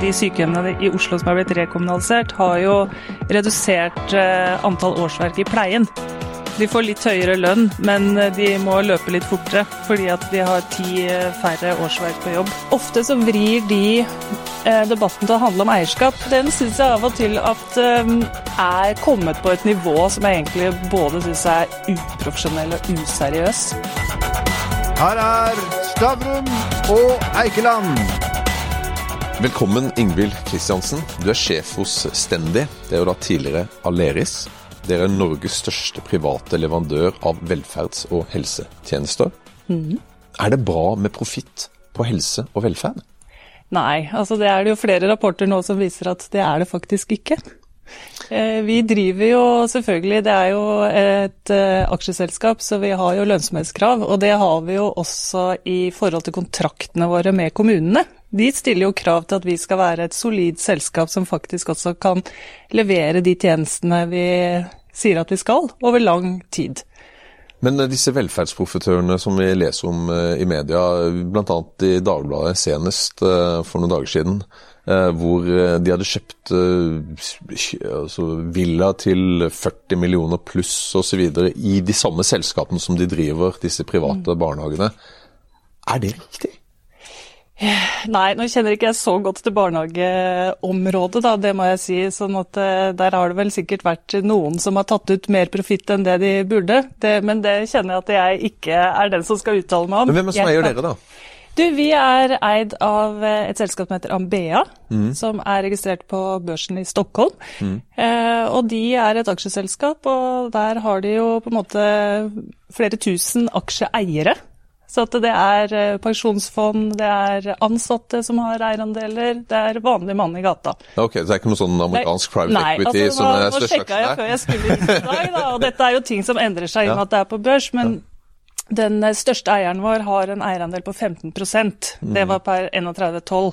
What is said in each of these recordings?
De sykehjemmene i Oslo som har blitt rekommunalisert, har jo redusert eh, antall årsverk i pleien. De får litt høyere lønn, men de må løpe litt fortere fordi at de har ti færre årsverk på jobb. Ofte så vrir de eh, debatten til å handle om eierskap. Den syns jeg av og til at eh, er kommet på et nivå som jeg egentlig både syns er uprofesjonell og useriøs. Her er Stavrum og Eikeland. Velkommen, Ingvild Kristiansen. Du er sjef hos Stendi. Det er jo da tidligere Aleris. Dere er Norges største private leverandør av velferds- og helsetjenester. Mm. Er det bra med profitt på helse og velferd? Nei, altså det er det jo flere rapporter nå som viser at det er det faktisk ikke. Eh, vi driver jo selvfølgelig, det er jo et eh, aksjeselskap, så vi har jo lønnsomhetskrav. Og det har vi jo også i forhold til kontraktene våre med kommunene. De stiller jo krav til at vi skal være et solid selskap som faktisk også kan levere de tjenestene vi sier at vi skal, over lang tid. Men eh, disse velferdsprofitørene som vi leser om i media, bl.a. i Dagbladet senest for noen dager siden, Eh, hvor eh, de hadde kjøpt eh, altså, villa til 40 millioner pluss osv. i de samme selskapene som de driver, disse private mm. barnehagene. Er det riktig? Nei, nå kjenner ikke jeg så godt til barnehageområdet, da, det må jeg si. sånn at Der har det vel sikkert vært noen som har tatt ut mer profitt enn det de burde. Det, men det kjenner jeg at jeg ikke er den som skal uttale meg om. Men Hvem er som eier dere, da? Du, Vi er eid av eh, et selskap som heter Ambea, mm. som er registrert på børsen i Stockholm. Mm. Eh, og de er et aksjeselskap, og der har de jo på en måte flere tusen aksjeeiere. Så at det er eh, pensjonsfond, det er ansatte som har eierandeler, det er vanlig mann i gata. Ok, Så det er ikke noe sånn amerikansk private Nei, equity altså, som er største Nei, Nå sjekka jeg før jeg skulle hit i dag, da, og dette er jo ting som endrer seg i og med at det er på børs. men ja. Den største eieren vår har en eierandel på 15 mm. Det var per 31,12.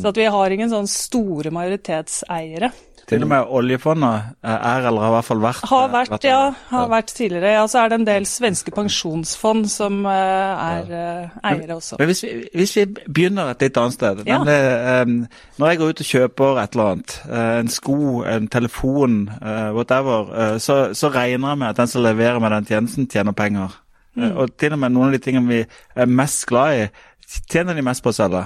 Så at vi har ingen sånn store majoritetseiere. Til og med oljefondet er, eller har i hvert fall vært Har vært, vært ja. Har vært tidligere. Ja, så er det en del svenske pensjonsfond som uh, er ja. eiere også. Men hvis vi, hvis vi, begynner et litt annet sted. Ja. Nemlig, um, når jeg går ut og kjøper et eller annet, uh, en sko, en telefon, whatever, så, så regner jeg med at den som leverer meg den tjenesten, tjener penger. Mm. Og til og med noen av de tingene vi er mest glad i, tjener de mest på å selge.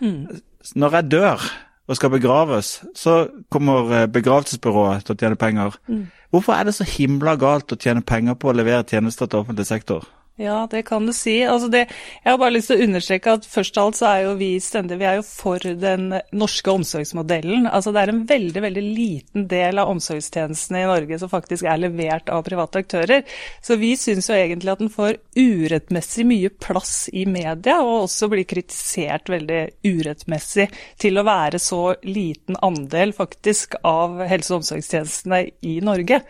Mm. Når jeg dør og skal begraves, så kommer eh, begravelsesbyrået til å tjene penger. Mm. Hvorfor er det så himla galt å tjene penger på å levere tjenester til offentlig sektor? Ja, det kan du si. Altså det, jeg har bare lyst til å understreke at først av alt så er jo vi stendig, vi er jo for den norske omsorgsmodellen. Altså det er en veldig, veldig liten del av omsorgstjenestene i Norge som faktisk er levert av private aktører. Så vi syns jo egentlig at den får urettmessig mye plass i media, og også blir kritisert veldig urettmessig til å være så liten andel faktisk av helse- og omsorgstjenestene i Norge.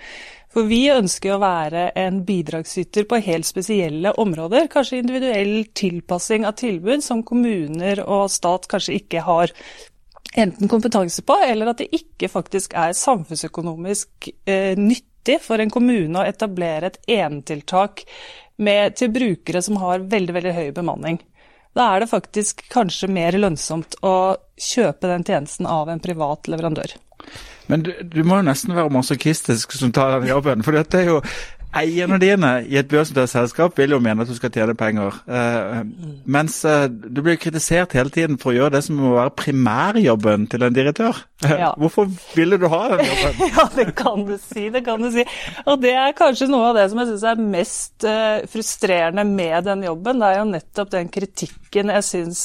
For vi ønsker å være en bidragsyter på helt spesielle områder. Kanskje individuell tilpassing av tilbud som kommuner og stat kanskje ikke har enten kompetanse på, eller at det ikke faktisk er samfunnsøkonomisk eh, nyttig for en kommune å etablere et enetiltak til brukere som har veldig, veldig høy bemanning. Da er det faktisk kanskje mer lønnsomt å kjøpe den tjenesten av en privat leverandør. Men du, du må jo nesten være masochistisk som tar den jobben. For dette er jo Eierne dine i et børsnotert selskap vil jo mene at du skal tjene penger. Uh, mens uh, du blir kritisert hele tiden for å gjøre det som må være primærjobben til en direktør. Ja. Hvorfor ville du ha den jobben? ja, det kan du si. Det kan du si. Og det er kanskje noe av det som jeg syns er mest uh, frustrerende med den jobben. Det er jo nettopp den kritikken jeg syns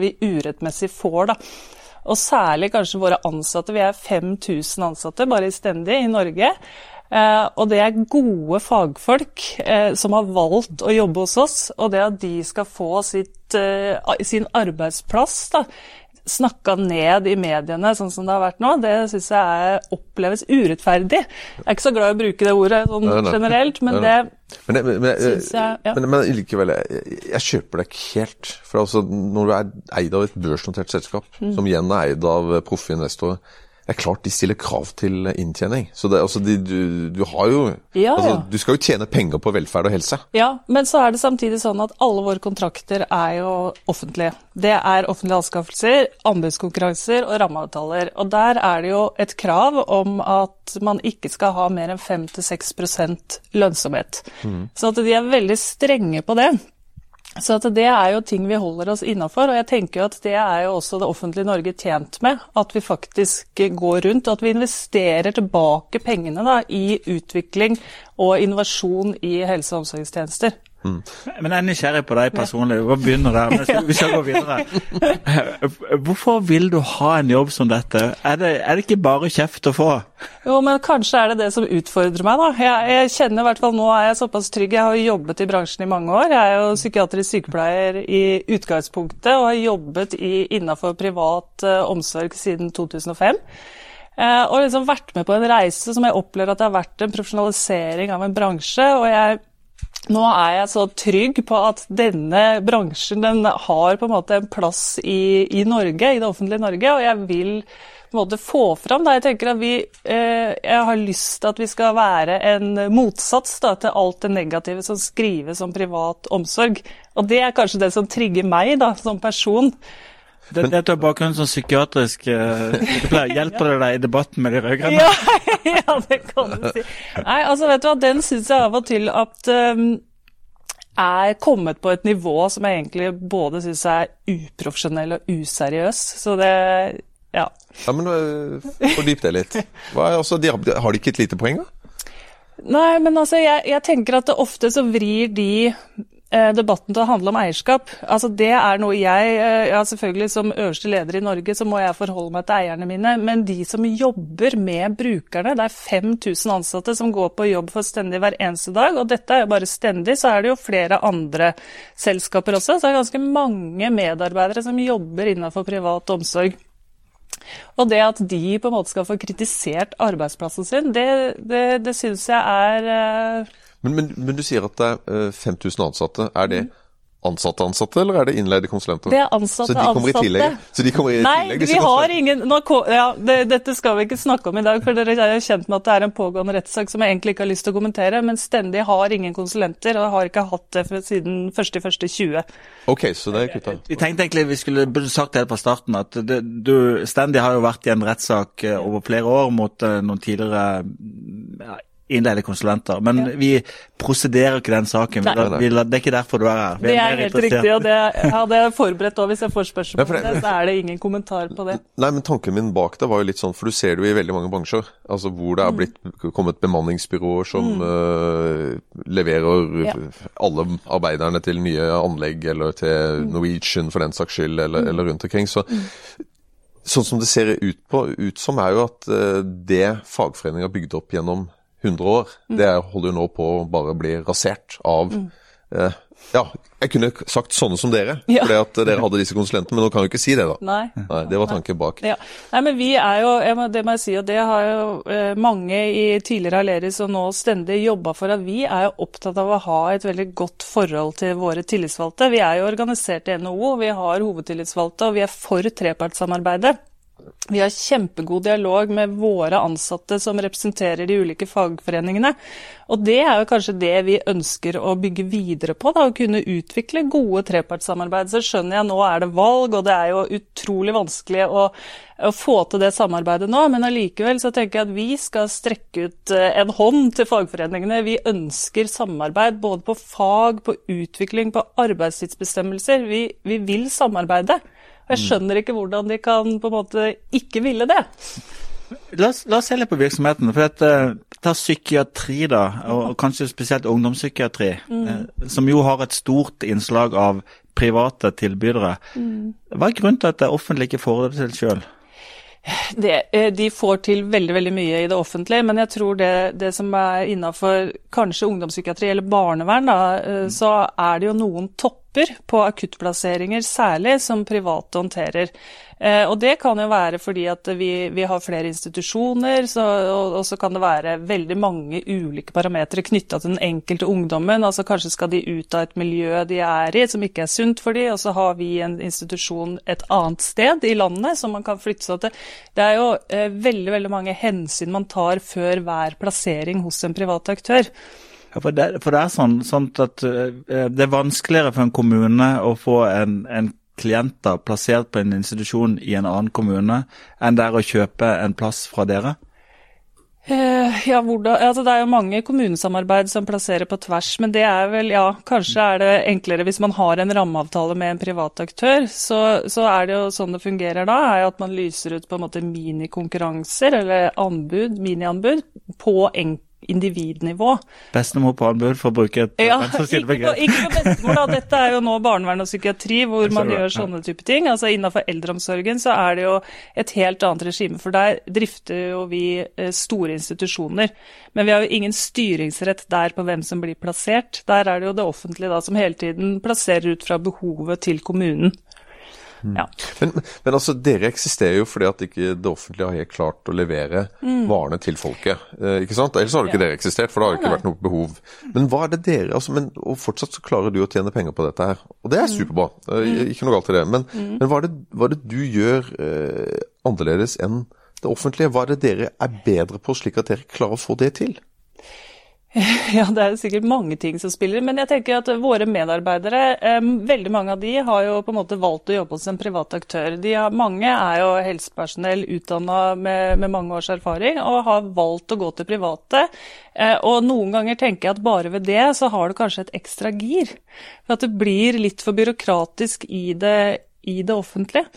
vi urettmessig får, da. Og særlig kanskje våre ansatte. Vi er 5000 ansatte bare Stendig i Norge. Eh, og det er gode fagfolk eh, som har valgt å jobbe hos oss. Og det at de skal få sitt, eh, sin arbeidsplass da, snakka ned i mediene sånn som det har vært nå, det syns jeg oppleves urettferdig. Jeg er ikke så glad i å bruke det ordet sånn generelt, men det men, men, men, syns jeg ja. men, men likevel, jeg, jeg, kjøper det ikke helt. For altså, når du er eid av et børsnotert selskap, mm. som igjen er eid av proffe investorer, er klart de stiller krav til inntjening. Så det, altså, de, du, du, har jo ja, altså. Du skal jo tjene penger på velferd og helse. Ja, men så er det samtidig sånn at alle våre kontrakter er jo offentlige. Det er offentlige anskaffelser, anbudskonkurranser og rammeavtaler. Og der er det jo et krav om at man ikke skal ha mer enn 5-6 lønnsomhet. Mm. Så at de er veldig strenge på det. Så det er jo ting vi holder oss innafor, og jeg tenker jo at det er jo også det offentlige Norge tjent med. At vi faktisk går rundt, og at vi investerer tilbake pengene da, i utvikling og innovasjon i helse- og omsorgstjenester. Mm. Men jeg er nysgjerrig på deg personlig. Vi begynner der, men vi skal gå videre. Hvorfor vil du ha en jobb som dette? Er det, er det ikke bare kjeft å få? Jo, men kanskje er det det som utfordrer meg, da. Jeg, jeg kjenner i hvert fall nå er jeg såpass trygg. Jeg har jobbet i bransjen i mange år. Jeg er jo psykiatrisk sykepleier i utgangspunktet og har jobbet innafor privat uh, omsorg siden 2005. Uh, og liksom vært med på en reise som jeg opplever at det har vært en profesjonalisering av en bransje. og jeg nå er jeg så trygg på at denne bransjen den har på en måte en plass i, i Norge, i det offentlige Norge, og jeg vil på en måte få fram da. Jeg tenker at vi, eh, jeg har lyst til at vi skal være en motsats da, til alt det negative som skrives om privat omsorg. Og det er kanskje det som trigger meg da, som person. Det, dette er bakgrunnen som psykiatrisk uh, Hjelper det deg i debatten med de rød-grønne? Ja, ja, det kan du si. Nei, altså vet du hva, Den syns jeg av og til at um, er kommet på et nivå som jeg egentlig både syns er uprofesjonell og useriøs. Så det ja. ja men uh, Fordyp det litt. Er, altså, de, har de ikke et lite poeng, da? Nei, men altså, jeg, jeg tenker at det ofte så vrir de debatten til å handle om eierskap. Altså Det er noe jeg ja Selvfølgelig som øverste leder i Norge så må jeg forholde meg til eierne mine, men de som jobber med brukerne, det er 5000 ansatte som går på jobb for stendig hver eneste dag, og dette er jo bare stendig. Så er det jo flere andre selskaper også, så det er ganske mange medarbeidere som jobber innenfor privat omsorg. Og det at de på en måte skal få kritisert arbeidsplassen sin, det, det, det syns jeg er men, men, men, du sier at det er 5000 ansatte. Er det ansatte ansatte, eller er det innleide konsulenter? Det er ansatte så de kommer ansatte. I tillegg, så de kommer i Nei, vi har ingen nå, ja, det, Dette skal vi ikke snakke om i dag, for dere er kjent med at det er en pågående rettssak som jeg egentlig ikke har lyst til å kommentere, men Stendig har ingen konsulenter, og har ikke hatt det siden 1.1.20. Ok, så det er kutta. Vi tenkte egentlig vi skulle burde sagt det helt fra starten, at det, du, Stendig har jo vært i en rettssak over flere år mot noen tidligere ja, innleide konsulenter. Men ja. vi prosederer ikke den saken. Vi, vi, det er ikke derfor du er her. Vi det er, er helt riktig, og det hadde jeg forberedt òg hvis jeg får spørsmål om det. Så er det ingen kommentar på det. Nei, men tanken min bak det var jo litt sånn, for du ser det jo i veldig mange bransjer. Altså hvor det er blitt kommet bemanningsbyråer som mm. uh, leverer ja. alle arbeiderne til nye anlegg, eller til Norwegian for den saks skyld, eller, mm. eller rundt omkring. Så Sånn som det ser ut, på, ut som, er jo at uh, det fagforeninga bygde opp gjennom 100 år, mm. det holder jo nå på å bare bli rasert av mm. eh, Ja, jeg kunne sagt sånne som dere, ja. fordi at dere hadde disse konsulentene, men nå kan jo ikke si det, da. Nei. Nei det var tanken bak. Ja. Nei, men vi er jo, det må jeg si, og det har jo eh, mange i tidligere Aleris og nå stendig jobba for, at vi er jo opptatt av å ha et veldig godt forhold til våre tillitsvalgte. Vi er jo organisert i NHO, vi har hovedtillitsvalgte, og vi er for trepartssamarbeidet. Vi har kjempegod dialog med våre ansatte som representerer de ulike fagforeningene. Og det er jo kanskje det vi ønsker å bygge videre på, da, å kunne utvikle gode trepartssamarbeid. Så skjønner jeg nå er det valg, og det er jo utrolig vanskelig å, å få til det samarbeidet nå, men allikevel så tenker jeg at vi skal strekke ut eh, en hånd til fagforeningene. Vi ønsker samarbeid både på fag, på utvikling, på arbeidstidsbestemmelser. Vi, vi vil samarbeide. Jeg skjønner ikke hvordan de kan på en måte ikke ville det. La oss, la oss se litt på virksomheten. for at, uh, Ta psykiatri, da, og kanskje spesielt ungdomspsykiatri, mm. uh, som jo har et stort innslag av private tilbydere. Mm. Hva er grunnen til at det offentlige ikke får det til sjøl? Eh, de får til veldig veldig mye i det offentlige, men jeg tror det, det som er innafor kanskje ungdomspsykiatri eller barnevern, da, mm. så er det jo noen topp grupper på akuttplasseringer særlig, som private håndterer. Eh, og det kan jo være fordi at vi, vi har flere institusjoner, så, og, og, så kan det være veldig mange ulike parametere knytta til den enkelte ungdommen. altså Kanskje skal de ut av et miljø de er i som ikke er sunt for dem, og så har vi en institusjon et annet sted i landet som man kan flytte seg til. Det er jo eh, veldig, veldig mange hensyn man tar før hver plassering hos en privat aktør. Ja, for, det, for, det, er sånn, sånn at uh, det er vanskeligere for en kommune å få en, en klienter plassert på en institusjon i en annen kommune, enn det er å kjøpe en plass fra dere? Uh, ja, hvordan, altså Det er jo mange kommunesamarbeid som plasserer på tvers, men det er vel, ja, kanskje er det enklere hvis man har en rammeavtale med en privat aktør. Så, så er det jo sånn det fungerer da, er jo at man lyser ut på en måte minikonkurranser eller anbud, minianbud, på enkelte individnivå. Bestemor på anbud, for å bruke et ja, ikke på, ikke på bestemor, da. Dette er jo nå barnevern og psykiatri hvor man gjør sånne type ting. Altså Innenfor eldreomsorgen så er det jo et helt annet regime, for der drifter jo vi eh, store institusjoner. Men vi har jo ingen styringsrett der på hvem som blir plassert. Der er det jo det offentlige da som hele tiden plasserer ut fra behovet til kommunen. Mm. Ja. Men, men, altså, dere eksisterer jo fordi at ikke det offentlige har helt klart å levere mm. varene til folket. Eh, ikke sant? Ellers hadde ikke ja. dere eksistert, for det har ikke vært noe behov. Men hva er det dere altså, men, Og fortsatt så klarer du å tjene penger på dette her. Og det er mm. superbra. Mm. Ikke noe galt i det. Men, mm. men hva, er det, hva, er det, du gjør eh, annerledes enn det offentlige? Hva er det dere er bedre på, slik at dere klarer å få det til? Ja, det er sikkert mange ting som spiller, men jeg tenker at våre medarbeidere, veldig mange av de har jo på en måte valgt å jobbe hos en privat aktør. Har, mange er jo helsepersonell utdanna med, med, mange års erfaring og har valgt å gå til private. Eh, og noen ganger tenker jeg at bare ved det så har du kanskje et ekstra gir. For at det blir litt for byråkratisk i det i det offentlige.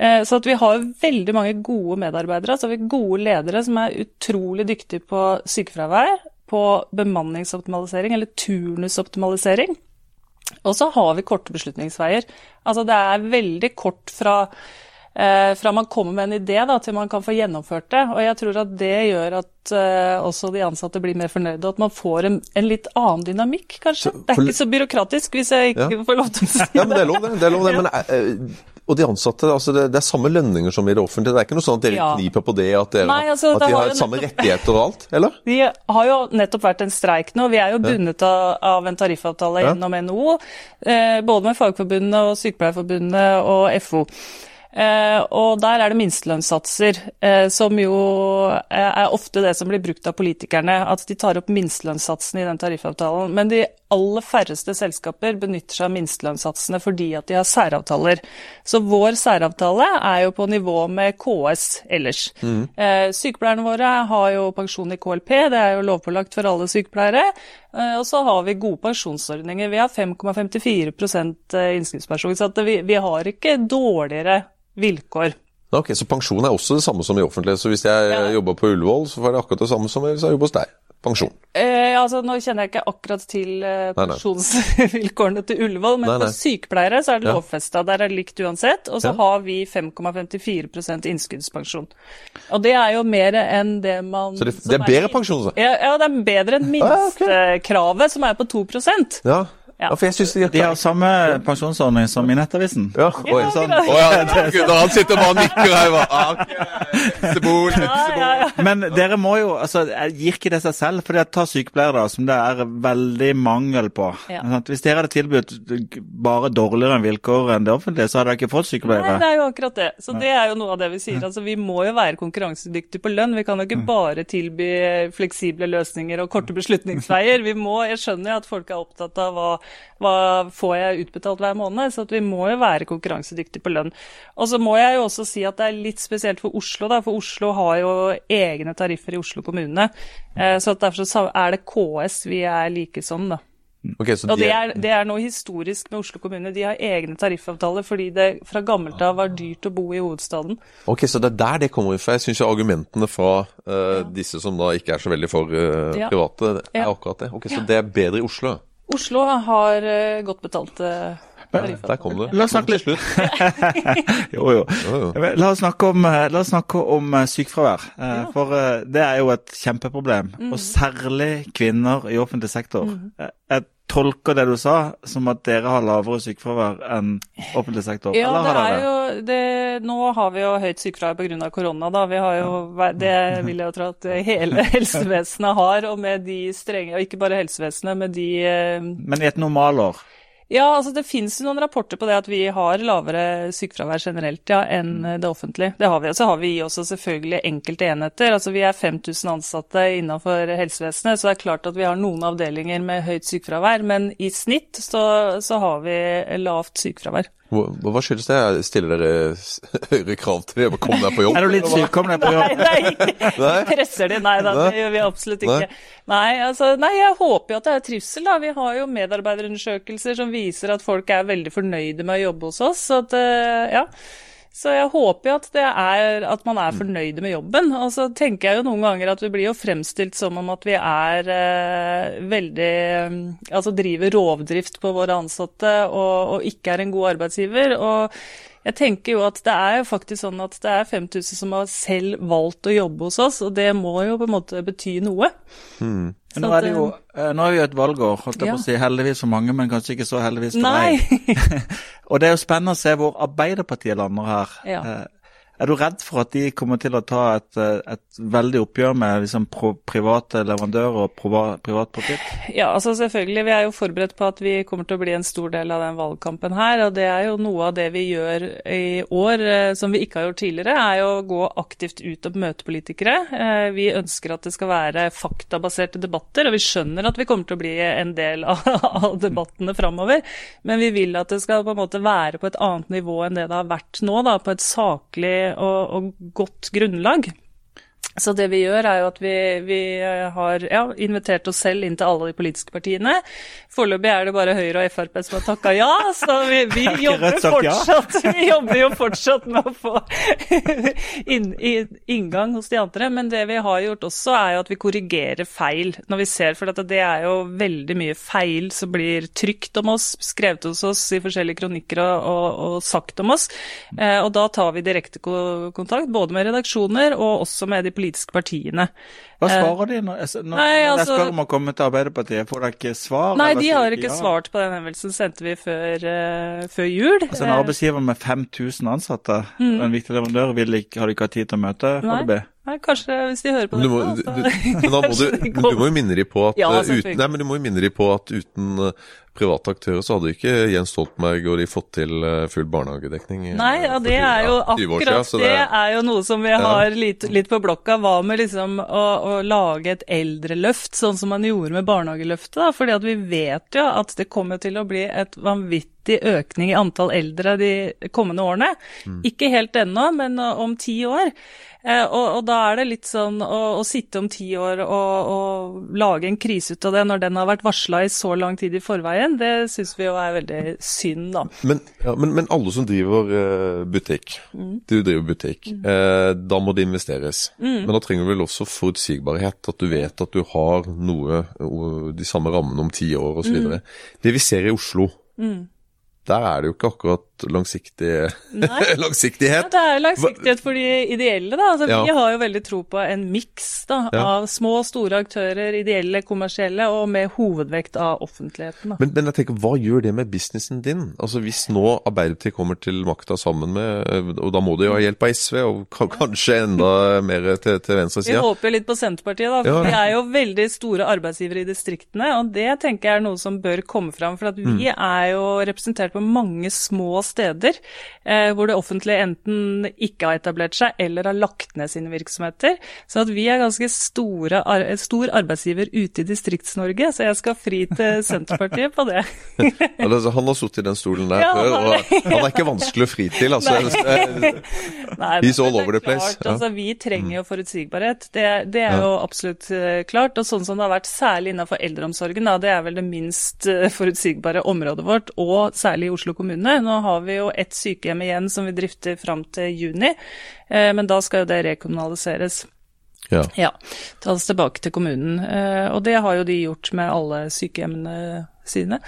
Eh, så at vi har veldig mange gode medarbeidere, vi har gode ledere som er utrolig dyktige på sykefravær, på bemanningsoptimalisering, eller turnusoptimalisering. Og så har vi korte beslutningsveier. Altså det er veldig kort fra, eh, fra man kommer med en idé da, til man kan få gjennomført det. Og jeg tror at det gjør at eh, også de ansatte blir mer fornøyde, og at man får en, en litt annen dynamikk, kanskje. Det er ikke så byråkratisk, hvis jeg ikke ja. får lov til å si det. Ja, men det er lov, det. det, er lov, det. Men, eh, og de ansatte, altså det, det, er samme lønninger som i det offentlige? Det er ikke noe sånn at dere ja. kniper på det, at, dere, Nei, altså, at de har samme rettigheter og alt? eller? Vi har jo nettopp vært en streik nå. Vi er jo bundet av, av en tariffavtale gjennom NHO. Eh, både med Fagforbundet og Sykepleierforbundet og FO. Eh, og der er det minstelønnssatser, eh, som jo er ofte det som blir brukt av politikerne. At de tar opp minstelønnssatsene i den tariffavtalen. Men de aller færreste selskaper benytter seg av minstelønnssatsene fordi at de har særavtaler. Så vår særavtale er jo på nivå med KS ellers. Mm. Eh, sykepleierne våre har jo pensjon i KLP, det er jo lovpålagt for alle sykepleiere. Og så har vi gode pensjonsordninger. Vi har 5,54% innskuddspensjon. Så vi, vi har ikke dårligere vilkår. Ok, Så pensjon er også det samme som i offentlighet, Så hvis jeg ja. jobber på Ullevål, så får jeg akkurat det samme som hvis jeg jobber hos deg? Pensjon. Eh, altså, Nå kjenner jeg ikke akkurat til eh, pensjonsvilkårene til Ullevål, men nei, nei. for sykepleiere så er det ja. lovfesta. Der er det likt uansett. Og så ja. har vi 5,54% innskuddspensjon. Og det er jo mer enn det man Så det, det er bedre pensjon, så? Ja, ja, det er bedre enn minstekravet, okay. som er på 2 Ja. Ja. for jeg synes de, de har samme pensjonsordning som i Nettavisen. Ja, Oi, sånn. oh, ja, Gud, han sitter bare og nikker her. Bare, okay. ja, ja, Men dere må jo altså, Gir ikke det seg selv? For det tar sykepleiere, da, som det er veldig mangel på. Hvis dere hadde tilbudt bare dårligere vilkår enn det offentlige, så hadde dere ikke fått sykepleiere. Nei, det er jo akkurat det. Så det er jo noe av det vi sier. Altså, vi må jo være konkurransedyktige på lønn. Vi kan jo ikke mm. bare tilby fleksible løsninger og korte beslutningsveier. Vi må, Jeg skjønner jo at folk er opptatt av hva hva får jeg utbetalt hver måned? Så vi må jo være konkurransedyktige på lønn. Og så må jeg jo også si at det er litt spesielt for Oslo, da, for Oslo har jo egne tariffer i Oslo kommune. Eh, så derfor så er det KS vi er like som, da. Okay, og det er, det er, noe historisk med Oslo kommune. De har egne tariffavtaler fordi det fra gammelt av var dyrt å bo i hovedstaden. Ok, Så det er der det kommer fra. Jeg syns argumentene fra uh, ja. disse som da ikke er så veldig for uh, ja. private, er akkurat det. Ok, Så det er bedre i Oslo? Oslo har uh, godt betalte Der kom du. La oss snakke litt jo, jo. Jo, jo. La oss snakke om, eh, la oss snakke om eh, sykefravær. Ja. For eh, det er jo et kjempeproblem. Og særlig kvinner i offentlig sektor. Mm. Jeg tolker det du sa som at dere har lavere sykefravær enn offentlig sektor. Ja, Eller det har er dere jo det, Nå har vi jo høyt sykefravær pga. korona. da. Vi har jo, Det vil jeg jo tro at hele helsevesenet har. Og med de strenge, og ikke bare helsevesenet, med de eh, Men i et normalår? Ja, altså det finnes jo noen rapporter på det at vi har lavere sykefravær generelt ja, enn Mm. det offentlige. Det har vi. Og så har vi også selvfølgelig enkelte enheter. Altså Vi er 5000 ansatte innenfor helsevesenet, så det er klart at vi har noen avdelinger med høyt sykefravær. Men i snitt så, så har vi lavt sykefravær. Hva, hva skyldes det? Stiller dere høyere krav til det å komme deg på jobb? Er du litt syk? Kom deg på jobb. Nei, Nei? presser de. Nei da, Nei? det gjør vi absolutt ikke. Nei? Nei, altså, nei, jeg håper jo at det er trivsel, da. Vi har jo medarbeiderundersøkelser som viser at folk er veldig fornøyde med å jobbe hos oss. Så at, eh, ja. Så jeg håper jo at, det er, at man er fornøyde med jobben. Og så tenker jeg jo noen ganger at vi blir jo fremstilt som om at vi er eh, veldig eh, Altså driver rovdrift på våre ansatte og, og ikke er en god arbeidsgiver. Og jeg tenker jo at det er jo faktisk sånn at det er 5000 som har selv valgt å jobbe hos oss, og det må jo på en måte bety noe. Men Nå er det jo, eh, nå er vi jo et valgår, holdt jeg Ja. på å si. Heldigvis for mange, men kanskje ikke så heldigvis for Nei! deg. Og det er jo spennende å se hvor Arbeiderpartiet lander her. Ja. Er du redd for at de kommer til å ta et, eh, et veldig oppgjør med liksom private leverandører og privat profitt? Ja, altså selvfølgelig. Vi er jo forberedt på at vi kommer til å bli en stor del av den valgkampen her. Og det er jo noe av det vi gjør i år eh, som vi ikke har gjort tidligere, er jo å gå aktivt ut og møte politikere. Eh, Vi ønsker at det skal være faktabaserte debatter, og vi skjønner at vi kommer til å bli en del av, av debattene framover. Men vi vil at det skal på en måte være på et annet nivå enn det det har vært nå, da, på et saklig og, og godt grunnlag. Så det vi gjør er jo at vi, vi har ja, invitert oss selv inn til alle de politiske partiene. Foreløpig er det bare Høyre og Frp som har takka ja, så vi, vi, jobber fortsatt, vi jobber jo fortsatt med å få inn, inngang hos de andre. Men det vi har gjort også, er jo at vi korrigerer feil når vi ser, for det er jo veldig mye feil som blir trykt om oss, skrevet hos oss i forskjellige kronikker og, og, og sagt om oss. Eh, og da tar vi direkte kontakt, både med redaksjoner og også med de politiske partiene. Hva svarer de når, når, Nei, når jeg altså- spør om å komme til Arbeiderpartiet? Får de ikke svar? Nei, de har ikke ja? svart på den henvendelsen, sendte vi før, uh, før jul. Altså En Eh, arbeidsgiver med 5000 ansatte, og en viktig leverandør, vil ikke, har de ikke hatt tid til å møte Nei. Nei, kanskje hvis de hører på Men du, må, dette. du, altså. men du, Kanskje men du må jo minne dem på at eh, uten, eh, private aktører så hadde ikke Jens Stoltenberg og de fått til eh, full barnehagedekning. eh, Nei, ja, det er jo ja, 20 år akkurat siden, det, det er jo noe som vi har litt, litt på blokka. Hva med liksom å, å lage et eldreløft, sånn som man gjorde med barnehageløftet? da, fordi at vi vet jo at det kommer til å bli et vanvittig økning i antall eldre de kommende årene. Mm. Ikke helt ennå, men uh, om ti år. Eh, og, og da er det litt sånn å, å sitte om ti år og, og lage en krise ut av det når den har vært varsla i så lang tid i forveien, det syns vi jo er veldig synd, da. Men, ja, men, men alle som driver eh, butikk, Mm. du driver butikk, eh, da må det investeres. Mm. Men da trenger du vel også forutsigbarhet, at du vet at du har noe, de samme rammene om ti år osv. Mm. Det vi ser i Oslo, der er det jo ikke akkurat langsiktig, langsiktighet. Ja, det er langsiktighet for de ideelle. da. Altså, Ja. Vi har jo veldig tro på en miks Ja. av små og store aktører, ideelle, kommersielle, og med hovedvekt av offentligheten. Da. Men, men jeg tenker, hva gjør det med businessen din? Altså Hvis nå Arbeiderpartiet kommer til makta sammen med Og da må de jo ha hjelp av SV, og kanskje enda mer til, til Vi håper jo litt på Senterpartiet, da, for vi er jo veldig store arbeidsgivere i distriktene. Og det tenker jeg er noe som bør komme fram. For at Mm. vi er jo representert på mange små steder eh, hvor det offentlige enten ikke har etablert seg eller har lagt ned sine virksomheter. Så at vi er ganske store, ar stor arbeidsgiver ute i Distrikts-Norge, så jeg skal fri til Senterpartiet på det. Han har sittet i den stolen der Ja, før, og han er ikke vanskelig å fri til. altså. Nei, He's all er over the place, Klart, altså, vi trenger jo forutsigbarhet. Det, det er jo absolutt eh, klart. Og sånn som det har vært særlig innenfor eldreomsorgen, da, det er vel det minst eh, forutsigbare området vårt, og særlig i Oslo kommune. Nå har vi jo ett sykehjem igjen som vi drifter fram til juni, eh, men da skal jo det rekommunaliseres. Ja. Ja, tas tilbake til kommunen. Eh, Og det har jo de gjort med alle sykehjemmene sine.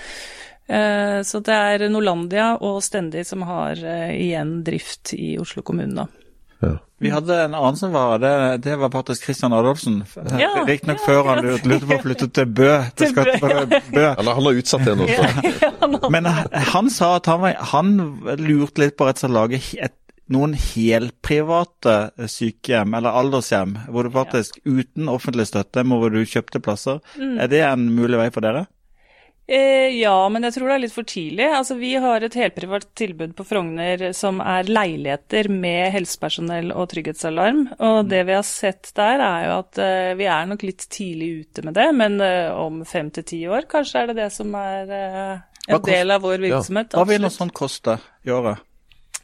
Eh, så det er Norlandia og Stendi som har igjen drift i Oslo kommune, da. Ja. Vi hadde en annen som var det, det var faktisk Christian Adolfsen. Ja, Riktignok ja, før han lurte på å flytte til Bø. Til Bø, skatt- Bø. Han, har- han har utsatt det nå. Men han sa at han, var, han lurte litt på rett og slett å lage et, noen helprivate sykehjem, eller aldershjem, hvor du faktisk uten offentlig støtte, må hvor du kjøpte plasser. Mm. Er det en mulig vei for dere? Eh, ja, men jeg tror det er litt for tidlig. Altså, vi har et helprivat tilbud på Frogner som er leiligheter med helsepersonell og trygghetsalarm. Og det vi har sett der, er jo at eh, vi er nok litt tidlig ute med det. Men eh, om fem til ti år, kanskje er det det som er eh, en del av vår Ja. virksomhet. Hva vil noe sånt koste i året?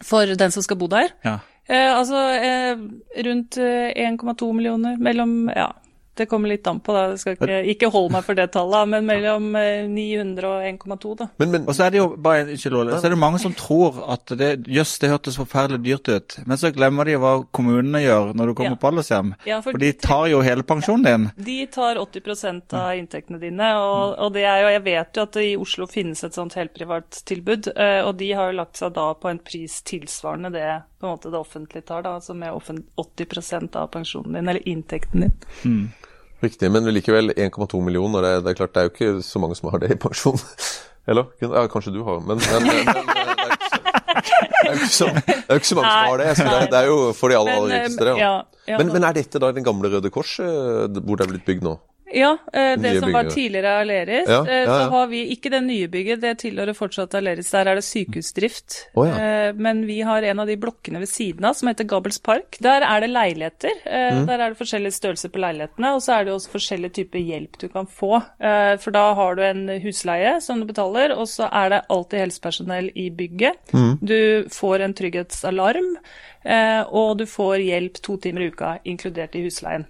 For den som skal bo der. Ja. Eh, altså eh, rundt eh, 1,2 millioner. Mellom Ja, det kommer litt an på, da. Jeg skal ikke, ikke holde meg for det tallet, men mellom eh, 900 og 1,2, da. Men, men Og så er det jo bare, ikke Ole, så er det mange som tror at det, jøss, det hørtes forferdelig dyrt ut. Men så glemmer de hva kommunene gjør når du kommer Ja. på aldershjem. Ja, for For de tar jo hele pensjonen din. De tar 80% av inntektene dine, og, og det er jo, jeg vet jo at det i Oslo finnes et sånt helprivat tilbud, eh, og de har jo lagt seg da på en pris tilsvarende det på en måte det offentlige tar, da, altså med 80% av pensjonen din, eller inntekten din. Riktig, men likevel 1,2 millioner. Det, det er klart det er jo ikke så mange som har det i pensjon. Eller? Ja, kanskje du har, men, men, men, men det, er jo ikke så, ikke mange som har det. Det, det er jo for de aller, aller rikeste. det, ja, ja. Men, men er dette da den gamle Røde Kors, eh, hvor det er blitt bygd nå? Ja, eh, det Nye som var bygget. tidligere Aleris. Ja, ja, ja, Så har vi ikke det nye bygget, det tilhører fortsatt Aleris. Der er det sykehusdrift. Oh. Eh, Men vi har en av de blokkene ved siden av som heter Gabels Park. Der er det leiligheter. Eh, Mm. Der er det forskjellige størrelser på leilighetene, og så er det også forskjellige typer hjelp du kan få. Eh, For da har du en husleie som du betaler, og så er det alltid helsepersonell i bygget. Mm. Du får en trygghetsalarm, eh, og du får hjelp to timer i uka, inkludert i husleien.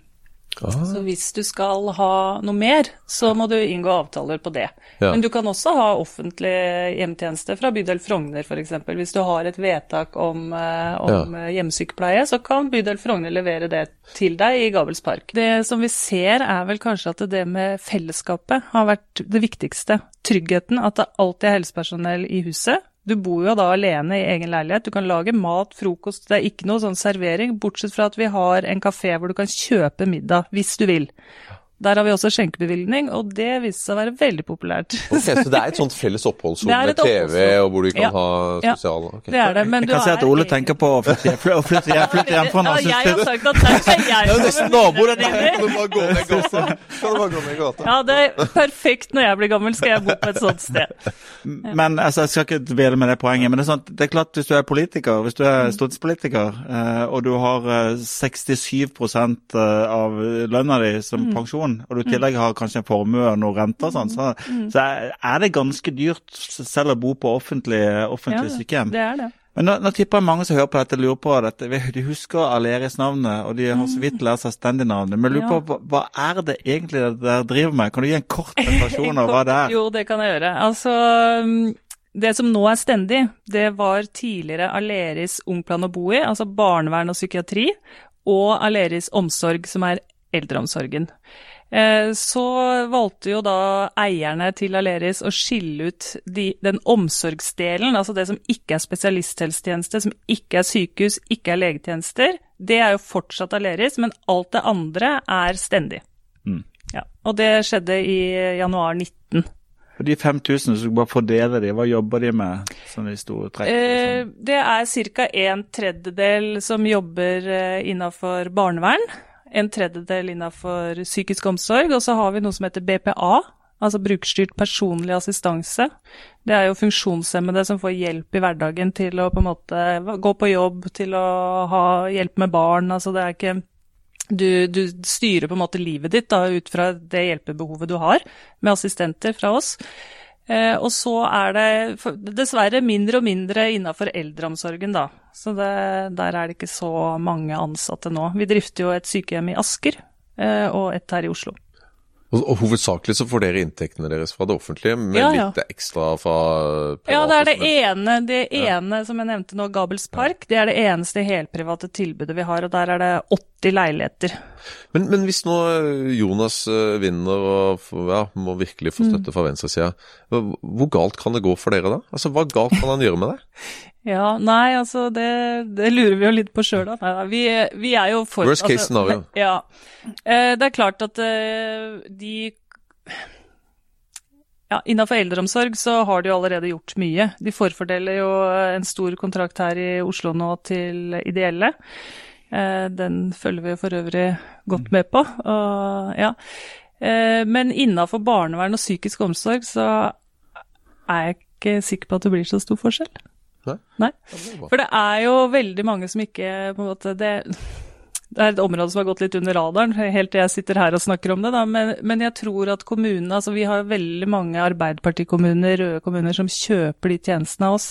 Ah. Så hvis du skal ha noe mer, så må du inngå avtaler på det. Ja. Men du kan også ha offentlig hjemtjeneste fra bydel Frogner f.eks. Hvis du har et vedtak om, eh, om ja. hjemmesykepleie, så kan bydel Frogner levere det til deg i Gabels Park. Det som vi ser er vel kanskje at det med fellesskapet har vært det viktigste. Tryggheten, at det alltid er helsepersonell i huset. Du bor jo da alene i egen leilighet. Du kan lage mat, frokost. Det er ikke noe sånn servering, bortsett fra at vi har en kafé hvor du kan kjøpe middag hvis du vil. Der har vi også skjenkebevilgning, og det viste seg å være veldig populært. Ok, Så det er et sånt felles oppholdsrom er med TV, og hvor du kan Ja. ha Ja. sosiale ok. Det er det, men Jeg kan si at er Ole tenker på å flytte flytte hjem, flytte hjem fra Ja, jeg har sagt at det er ikke jeg Det er nesten naboer der som Kan du bare gå ned gata? Du? Ja, det er perfekt når jeg blir gammel, skal jeg bo på et sånt sted. Men altså, jeg skal ikke dvele med det poenget. Men det er, sånn, det er klart hvis du er politiker, hvis du er stortingspolitiker, eh, og du har eh, 67 av lønna di som pensjon, og du i tillegg har kanskje en formue og noen renter og sånn, så, så er- det ganske dyrt selv å bo på offentlig, offentlig Ja, sykehjem. Det er det. Men nå, nå tipper jeg mange som hører på dette, lurer på dette. De husker Aleris-navnet, og de har så vidt lært seg Stendy-navnet. Men lurer Ja. på hva, er det egentlig dere driver med? Kan du gi en kort presentasjon av hva det er? Jo, det kan jeg gjøre. Altså, mm, det som nå er stendig, det var tidligere Aleris Ungplan å bo i, altså barnevern og psykiatri, og Aleris Omsorg, som er eldreomsorgen. Eh, Så valgte jo da eierne til Aleris å skille ut de, den omsorgsdelen, altså det som ikke er spesialisthelsetjeneste, som ikke er sykehus, ikke er legetjenester. Det er jo fortsatt Aleris, men alt det andre er stendig. Mm. Ja, og det skjedde i januar 19. Og de 5000, som bare fordeler de, hva jobber de med? Sånn i store trekk? Eh, liksom? det er ca. en tredjedel som jobber eh, innafor barnevern. En tredjedel innafor psykisk omsorg. Og så har vi noe som heter BPA, altså brukerstyrt personlig assistanse. Det er jo funksjonshemmede som får hjelp i hverdagen til å på en måte gå på jobb, til å ha hjelp med barn. Altså det er ikke du, du styrer på en måte livet ditt da, ut fra det hjelpebehovet du har, med assistenter fra oss. Eh, og så er det dessverre mindre og mindre innafor eldreomsorgen, da. Så det, der er det ikke så mange ansatte nå. Vi drifter jo et sykehjem i Asker eh, og et her i Oslo. Og, og hovedsakelig så får dere inntektene deres fra det offentlige, med Ja, ja. litt ekstra fra private. Ja, det er det ene, det ene som jeg nevnte nå, Gabels Park. Det er det eneste helprivate tilbudet vi har, og der er det 80 leiligheter. Men, men, hvis nå Jonas vinner og ja, må virkelig få støtte fra venstresida, hvor galt kan det gå for dere da? Altså, Hva galt kan han gjøre med det? Ja, nei, altså det, det lurer vi jo litt på sjøl, vi, vi, er jo for Worst case altså, scenario. Ja. Det er klart at de ja, Innenfor eldreomsorg så har de jo allerede gjort mye. De forfordeler jo en stor kontrakt her i Oslo nå til ideelle. Eh, den følger vi for øvrig godt med på. Og, ja. Eh, men innenfor barnevern og psykisk omsorg så er jeg ikke sikker på at det blir så stor forskjell. Nei? Nei. For det er jo veldig mange som ikke på en måte det det er et område som har gått litt under radaren, helt til jeg sitter her og snakker om det. Da. Men, men jeg tror at kommunene altså Vi har veldig mange Arbeiderpartikommuner, røde kommuner, som kjøper de tjenestene av oss.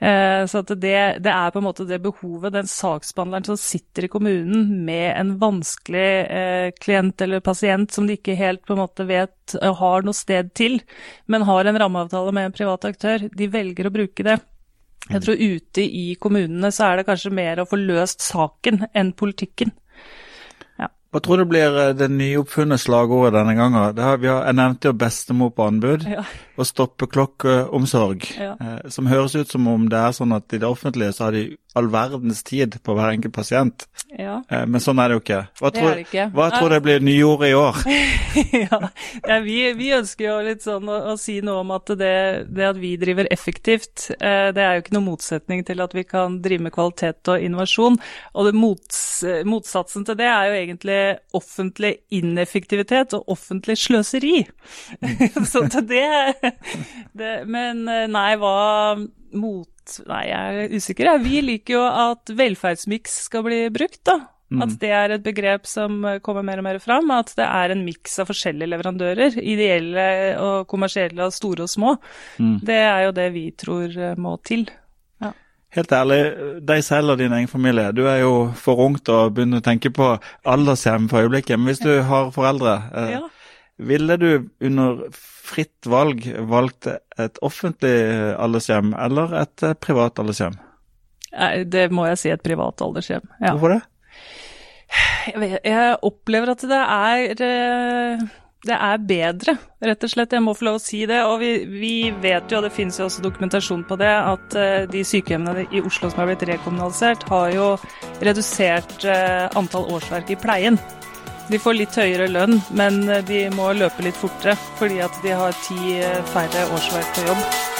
Eh, så det, det, er på en måte det behovet, den saksbehandleren som sitter i kommunen med en vanskelig eh, klient eller pasient som de ikke helt på en måte vet eh, har noe sted til, men har en rammeavtale med en privat aktør, de velger å bruke det. Jeg tror ute i kommunene så er det kanskje mer å få løst saken enn politikken. Hva tror du blir eh, det nyoppfunne slagordet denne gangen? Har, har, jeg nevnte jo bestemor på anbud ja. og stoppeklokkeomsorg. Ja. Eh, som høres ut som om det er sånn at i det offentlige så har de all verdens tid på hver enkelt pasient. Ja. Eh, men sånn er det jo ikke. Hva, det tror, det ikke. hva tror du det blir nyordet i år? ja, ja vi, vi, ønsker jo litt sånn å, å, si noe om at det, det at vi driver effektivt, eh, det er jo ikke noen motsetning til at vi kan drive med kvalitet og innovasjon. Og mots, motsatsen til det er jo egentlig offentlig ineffektivitet og offentlig sløseri. Så det, det Men eh, nei, hva mot Nei, jeg er usikker. Vi liker jo at velferdsmiks skal bli brukt, da. Mm. At det er et begrep som kommer mer og mer fram. At det er en miks av forskjellige leverandører. Ideelle og kommersielle og store og små. Mm. Det er jo det vi tror må til. Helt ærlig, deg selv og din egen familie. Du er jo for ung til å begynne å tenke på aldershjem for øyeblikket. Men hvis du har foreldre, eh, ja. ville du under fritt valg valgt et offentlig aldershjem eller et eh, privat aldershjem? Det må jeg si, et privat aldershjem. Ja. Hvorfor det? Jeg, vet, jeg, opplever at det er eh, det er bedre, rett og slett. Jeg må få lov å si det. Og vi, vi vet jo, og det finnes jo også dokumentasjon på det, at uh, de sykehjemmene i Oslo som har blitt rekommunalisert, har jo redusert uh, antall årsverk i pleien. De får litt høyere lønn, men de må løpe litt fortere fordi at de har ti færre årsverk på jobb.